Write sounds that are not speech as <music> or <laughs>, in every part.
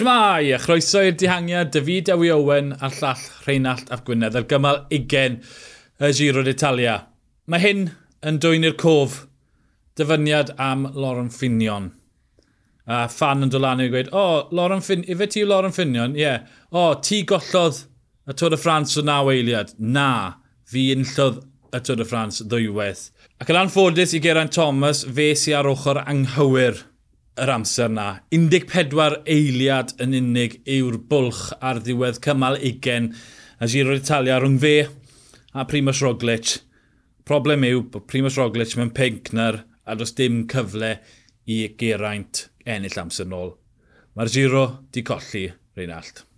Shmai, a chroeso i'r dihangiad, David Ewi Owen a'r llall Rheinald Ap Gwynedd ar gymal 20 y Giro d'Italia. Mae hyn yn dwy'n i'r cof, dyfyniad am Lauren Finion. A fan yn dolan i'n gweud, o, oh, Lauren Fin... ife ti Lauren Finion? Ie. Yeah. O, oh, ti gollodd y Tôr y Ffrans o naw eiliad? Na, fi unllodd y Tôr y Ffrans ddwywaith. Ac yn anffodus i Geraint Thomas, fe sy ar ochr anghywir yr amser na. 14 eiliad yn unig yw'r bwlch ar ddiwedd cymal 20 a Giro d'Italia rhwng fe a Primoz Roglic. Problem yw bod Primoz Roglic mewn pencnar a does dim cyfle i Geraint ennill amser nôl. Mae'r Giro di colli, Reinald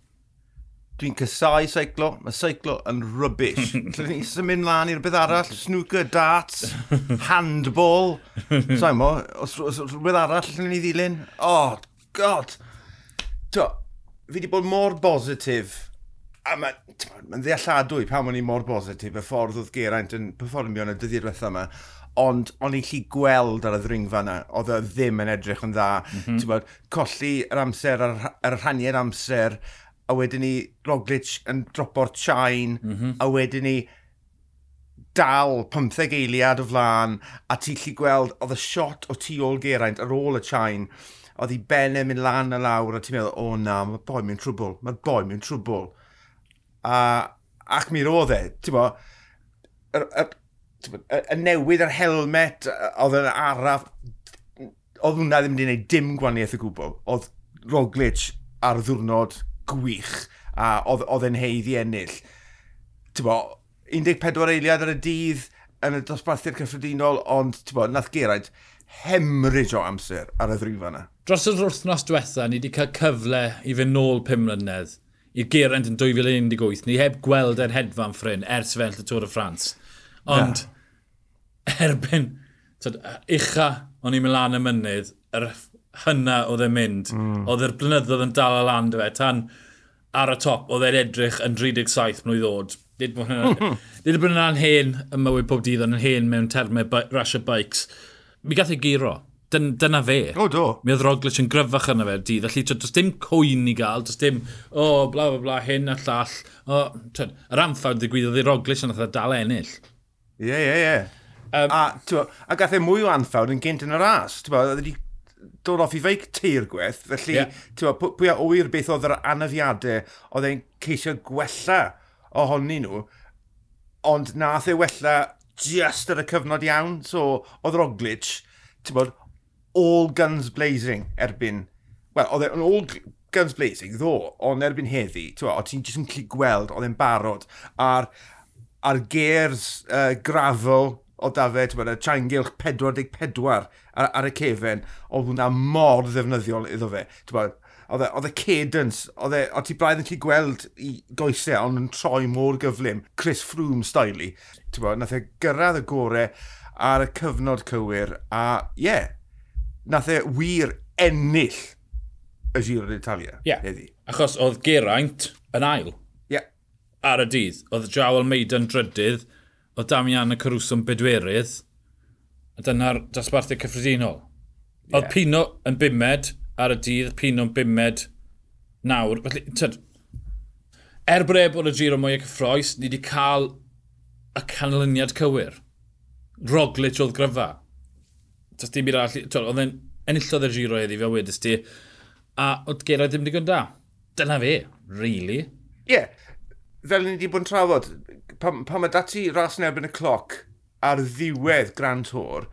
dwi'n cysau seiclo, mae seiclo yn rubbish. <laughs> Lle ni symud mlaen i'r beth arall, snooker, darts, <laughs> handball. Sa'n mo, os, os, os rhywbeth arall lle ni ddilyn. Oh, god. To, fi wedi bod mor bositif. A mae'n ma ddealladwy pan o'n i mor bositif, y ffordd oedd Geraint yn performio yn y dyddiad diwethaf yma ond o'n i'n lli gweld ar y ddringfa yna, oedd e ddim yn edrych yn dda. Mm -hmm. Bod, colli yr amser, yr, yr rhaniau'r amser, a wedyn ni Roglic yn dropo'r chain, mm -hmm. a wedyn ni dal 15 eiliad o flaen, a ti'n lli gweld, oedd y shot o tu ôl Geraint ar ôl y chain, oedd i bennau mynd lan a lawr, a ti'n meddwl, o oh, na, mae'r boi mewn trwbl, mae'r boi mewn trwbl. A, ac mi roedd e, ti'n bo, y, y, newydd yr helmet, oedd yn araf, oedd hwnna ddim wedi gwneud dim gwaniaeth y gwbl, oedd Roglic ar ddiwrnod gwych a oedd e'n heidd i ennill. Bo, 14 eiliad ar y dydd yn y dosbarthiad cyffredinol, ond bo, nath Geraint hemryd o amser ar y ddrifa yna. Dros yr wrthnos diwetha, ni wedi cael cyfle i fy nôl 5 mlynedd i'r Geraint yn 2018. Ni heb gweld e'n hedfan ffrin ers fel y Tôr y Ffrans. Ond, yeah. erbyn, tyd, ucha o'n i'n mynd lan y mynydd, yr hynna oedd e'n mynd. Mm. Oedd e'r blynyddoedd yn dal y lan dy fe. Tan ar y top, oedd e'n edrych yn 37 mlynedd ddod. Nid bod hwnna'n <laughs> hen y mywyd pob dydd, ond yn hen mewn termau rasio bikes. Mi gath ei giro. Dyn, dyna fe. O, do. Mi oedd Roglic yn gryfach yna fe'r dydd. Felly, does dim cwyn i gael, does dim, o, oh, bla, bla, bla, hyn a llall. O, twyd, yr amffawr ddigwyddodd i Roglic yn oedd dal ennill. Ie, ie, ie. Um, a, twa, a gath e mwy o anffawd yn gynt yn y ras. Oedd wedi dod off i feic teir gwaith, felly yeah. Tywa, pwy a oer beth oedd yr anafiadau oedd e'n ceisio gwella ohonyn nhw, ond nath e wella just ar y cyfnod iawn, so oedd Roglic, ti'n bod, all guns blazing erbyn, wel, oedd e'n all guns blazing ddo, ond erbyn heddi, ti'n bod, ti'n just yn clu gweld, oedd e'n barod, a'r, ar gers uh, grafel o da fe, ti'n bod, y triangylch 44 ar, ar y cefen, oedd hwnna mor ddefnyddiol iddo fe. Bod, oedd e, y e cadence, oedd e, o ti braidd yn chi gweld i goesau, ond yn troi mor gyflym, Chris Froome styli. Ti'n bod, nath e gyrraedd y gorau ar y cyfnod cywir, a ie, yeah, nath e wir ennill y Giro d'Italia. Ie, yeah. Eddi. achos oedd Geraint yn ail. Ie. Yeah. Ar y dydd, oedd Jaw Almeida yn drydydd, o Damian y Caruso'n bedwerydd, a dyna'r dosbarthau cyffredinol. Yeah. Oedd Pino yn bimed ar y dydd, Pino yn bimed nawr. Felly, tyd, er breb bod y giro mwy ac ffroes, ni wedi cael y canlyniad cywir. Roglic oedd gryfa. Does dim byd arall. Oedd e'n enillodd y giro eddi fel wedys ti. A oedd Gerard ddim digon da. Dyna fe, really. Ie. Yeah. Fel ni wedi bod yn trafod, pan, pan mae dati ras yn erbyn y cloc ar ddiwedd Grand Tour,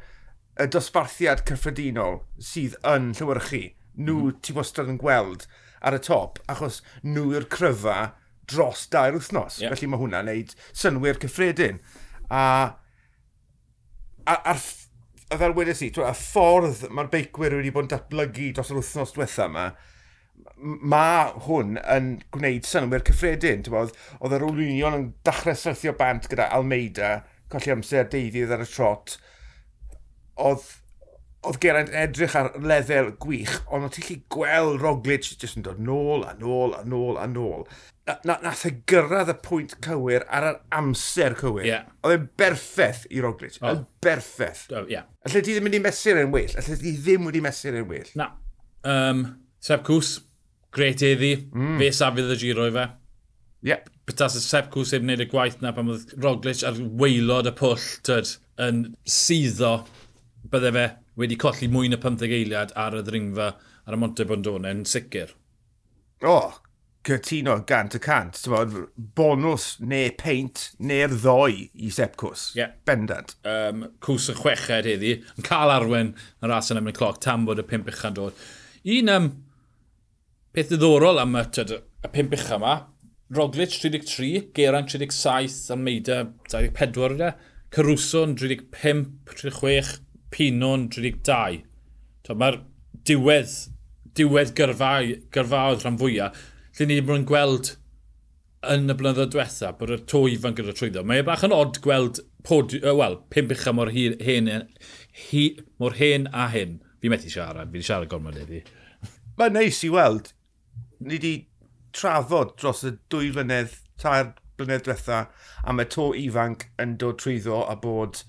y dosbarthiad cyffredinol sydd yn llywyrchu, nhw mm ti wastad yn gweld ar y top, achos nhw yw'r cryfa dros dair wythnos. Yeah. Felly mae hwnna'n neud synwyr cyffredin. A, a, a, a fel wedes i, y ffordd mae'r beicwyr wedi bod yn datblygu dros yr wythnos diwethaf yma, mae hwn yn gwneud synwyr cyffredin. Oedd oedd yr Olwynion yn dechrau syrthio bant gyda Almeida, colli amser deuddydd ar y trot. Oedd, oedd Geraint edrych ar lefel gwych, ond oedd ti'n lli gweld Roglic jyst yn dod nôl a nôl a nôl a nôl. Na, nath e y gyrraedd y pwynt cywir ar yr amser cywir. Yeah. Oedd e'n berffeth i Roglic. Oh. Yn berffeth. Oh, yeah. Alla ti ddim wedi mesur yn well. Alla ti ddim wedi mesur yn well. Na. Um, Seb Cws, gret eddi, mm. fe safydd y giro i fe. Yep. Bytas y Sepp Cws heb wneud y gwaith na pan oedd Roglic a'r weilod y pwll tyd, yn syddo bydde fe wedi colli mwy na 15 eiliad ar y ddringfa ar y Monte Bondone yn sicr. O, oh, cytuno gant y cant. Bonus neu peint neu'r ddoi i Sepp Cws. Yeah. Bendant. Um, Cws y chweched heddi, yn cael arwen yn ras yn ymwneud cloc tam bod y pimp uchan dod. Un um, peth ddiddorol am y, tyd, y pimp ucha yma, Roglic 33, Geraint 37, Almeida 24, de. Caruso 35, 36, Pino'n 32. Mae'r diwedd, diwedd gyrfau, gyrfaoedd rhan fwyaf, lle ni ddim yn gweld yn y blynyddoedd diwetha bod y to ifan gyda trwyddo. Mae e bach yn od gweld podi, uh, wel, pimp ucha mor, hir, hen, hi, mor hen a hyn. Fi methu siarad, fi wedi siarad gormod iddi. Mae'n neis i weld ni wedi trafod dros y dwy flynedd, tair blynedd diwetha, a mae to ifanc yn dod trwyddo a bod,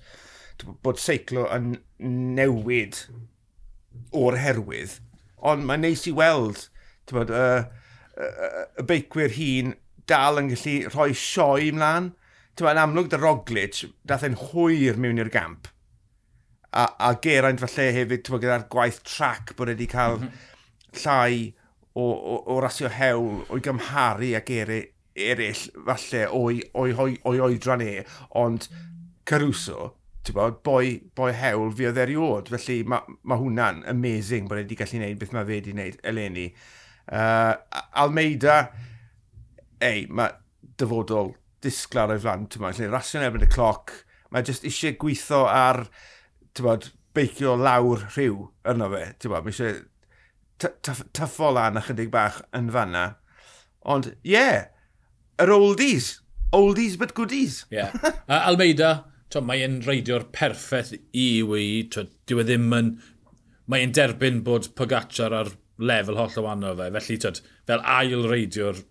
bod seiclo yn newid o'r herwydd. Ond mae'n neis i weld bod, y, y, y beicwyr hun dal yn gallu rhoi sioi mlaen. yn amlwg dy Roglic, dath e'n hwyr mewn i'r gamp. A, a Geraint falle hefyd, gyda'r gwaith trac bod wedi cael mm -hmm. llai o, o, o rasio hewl o'i gymharu ag eri, eraill falle o'i, o'i, o'i, o'i oedran e, ond Caruso, ti'n bod, boi, boi hewl fi oedd eriod, felly mae ma hwnna'n amazing bod e wedi gallu gwneud beth mae fe wedi gwneud eleni. Uh, Almeida, ei, mae dyfodol disglar o'i flan, ti'n bod, lle rasio'n erbyn y cloc, mae jyst eisiau gweithio ar, ti'n bod, beicio lawr rhyw yno fe, ti'n bod, mae eisiau tyffo lan ychydig bach yn fanna. Ond, ie, yeah, yr oldies. Oldies but goodies. Ie. Yeah. Uh, Almeida, mae'n reidio'r perffaith i wy. Dyw e ddim yn... Mae'n derbyn bod Pogacar ar lefel holl o wano fe. Felly, twyd, fel ail reidio'r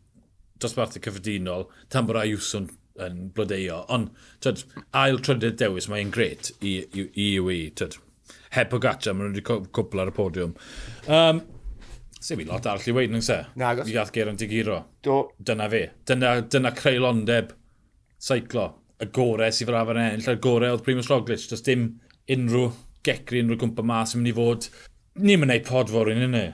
dosbarthu cyffredinol, tan bod Ayuso'n yn blodeio. Ond, twyd, ail trydydd dewis, mae'n gret i, i, i, i, i Heb Pogacar, maen nhw wedi cwpl ar y podiwm. Um, Se fi lot arall i weid nhw'n se. Na, gos. I gath Geron Digiro. Do. Dyna fe. Dyna, dyna creulondeb seiclo. Y gore sydd fel afer ennill. Y gore oedd Primus Roglic. Does dim unrhyw gecri unrhyw gwmpa mas yn mynd i fod... Ni'n mynd i pod fawr un, yna.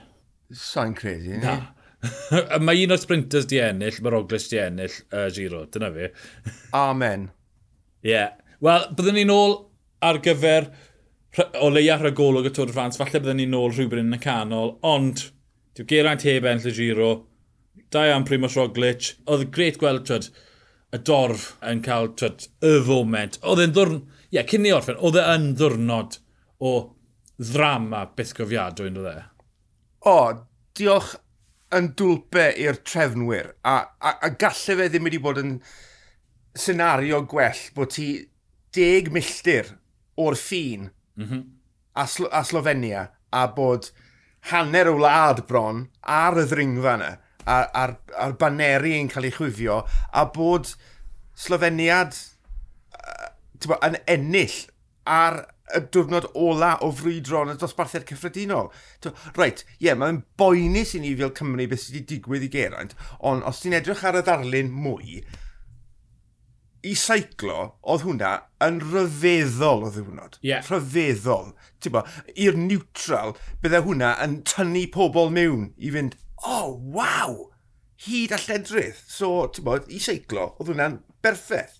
Sa'n credu, ni? Na. <laughs> mae un o'r sprinters di ennill, mae Roglic di ennill y uh, Giro, dyna fi. <laughs> Amen. Ie. Yeah. Wel, byddwn ni'n ôl ar gyfer o leia rhagolwg y Tôr Frans, falle byddwn ni'n ôl rhywbryd yn y canol, ond Dyw Geraint heb enll y giro. Da iawn Primoz Roglic. Oedd gret gweld twyd, y dorf yn cael twyd, y foment. Oedd e'n ddwrn... Ie, yeah, cyn ni orffen, oedd e'n ddwrnod o ddrama beth gofiadw yn oedd e? O, diolch yn dwlpe i'r trefnwyr. A, a, a gallai fe ddim wedi bod yn senario gwell bod ti deg milltir o'r ffin mm -hmm. a, Slo a Slovenia a bod hanner o wlad bron ar y ddringfa yna, a'r, ar, ar baneri yn cael ei chwifio, a bod Sloveniad uh, yn ennill ar y diwrnod ola o frwydron y dosbarthiad cyffredinol. Reit, ie, yeah, mae'n boenus i ni fel Cymru beth sydd wedi digwydd i Geraint, ond os ti'n edrych ar y ddarlun mwy, i seiclo, oedd hwnna yn rhyfeddol o ddiwrnod. Yeah. Rhyfeddol. I'r neutral, bydde hwnna yn tynnu pobl mewn i fynd, oh, waw, hyd a lledrydd. So, ti'n bod, i seiclo, oedd hwnna'n berffaith.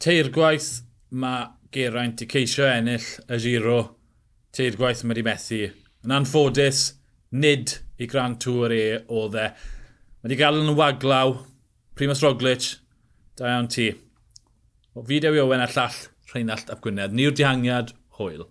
Teir gwaith mae Geraint i ceisio ennill y giro. Teir gwaith mae wedi methu. Yn anffodus, nid i Grand Tour e oedd e. Mae wedi gael yn waglaw, Primus Roglic, da iawn ti. O, fi Dewi Owen a llall Rheinald Ap Gwynedd. Ni'r dihangiad, hwyl.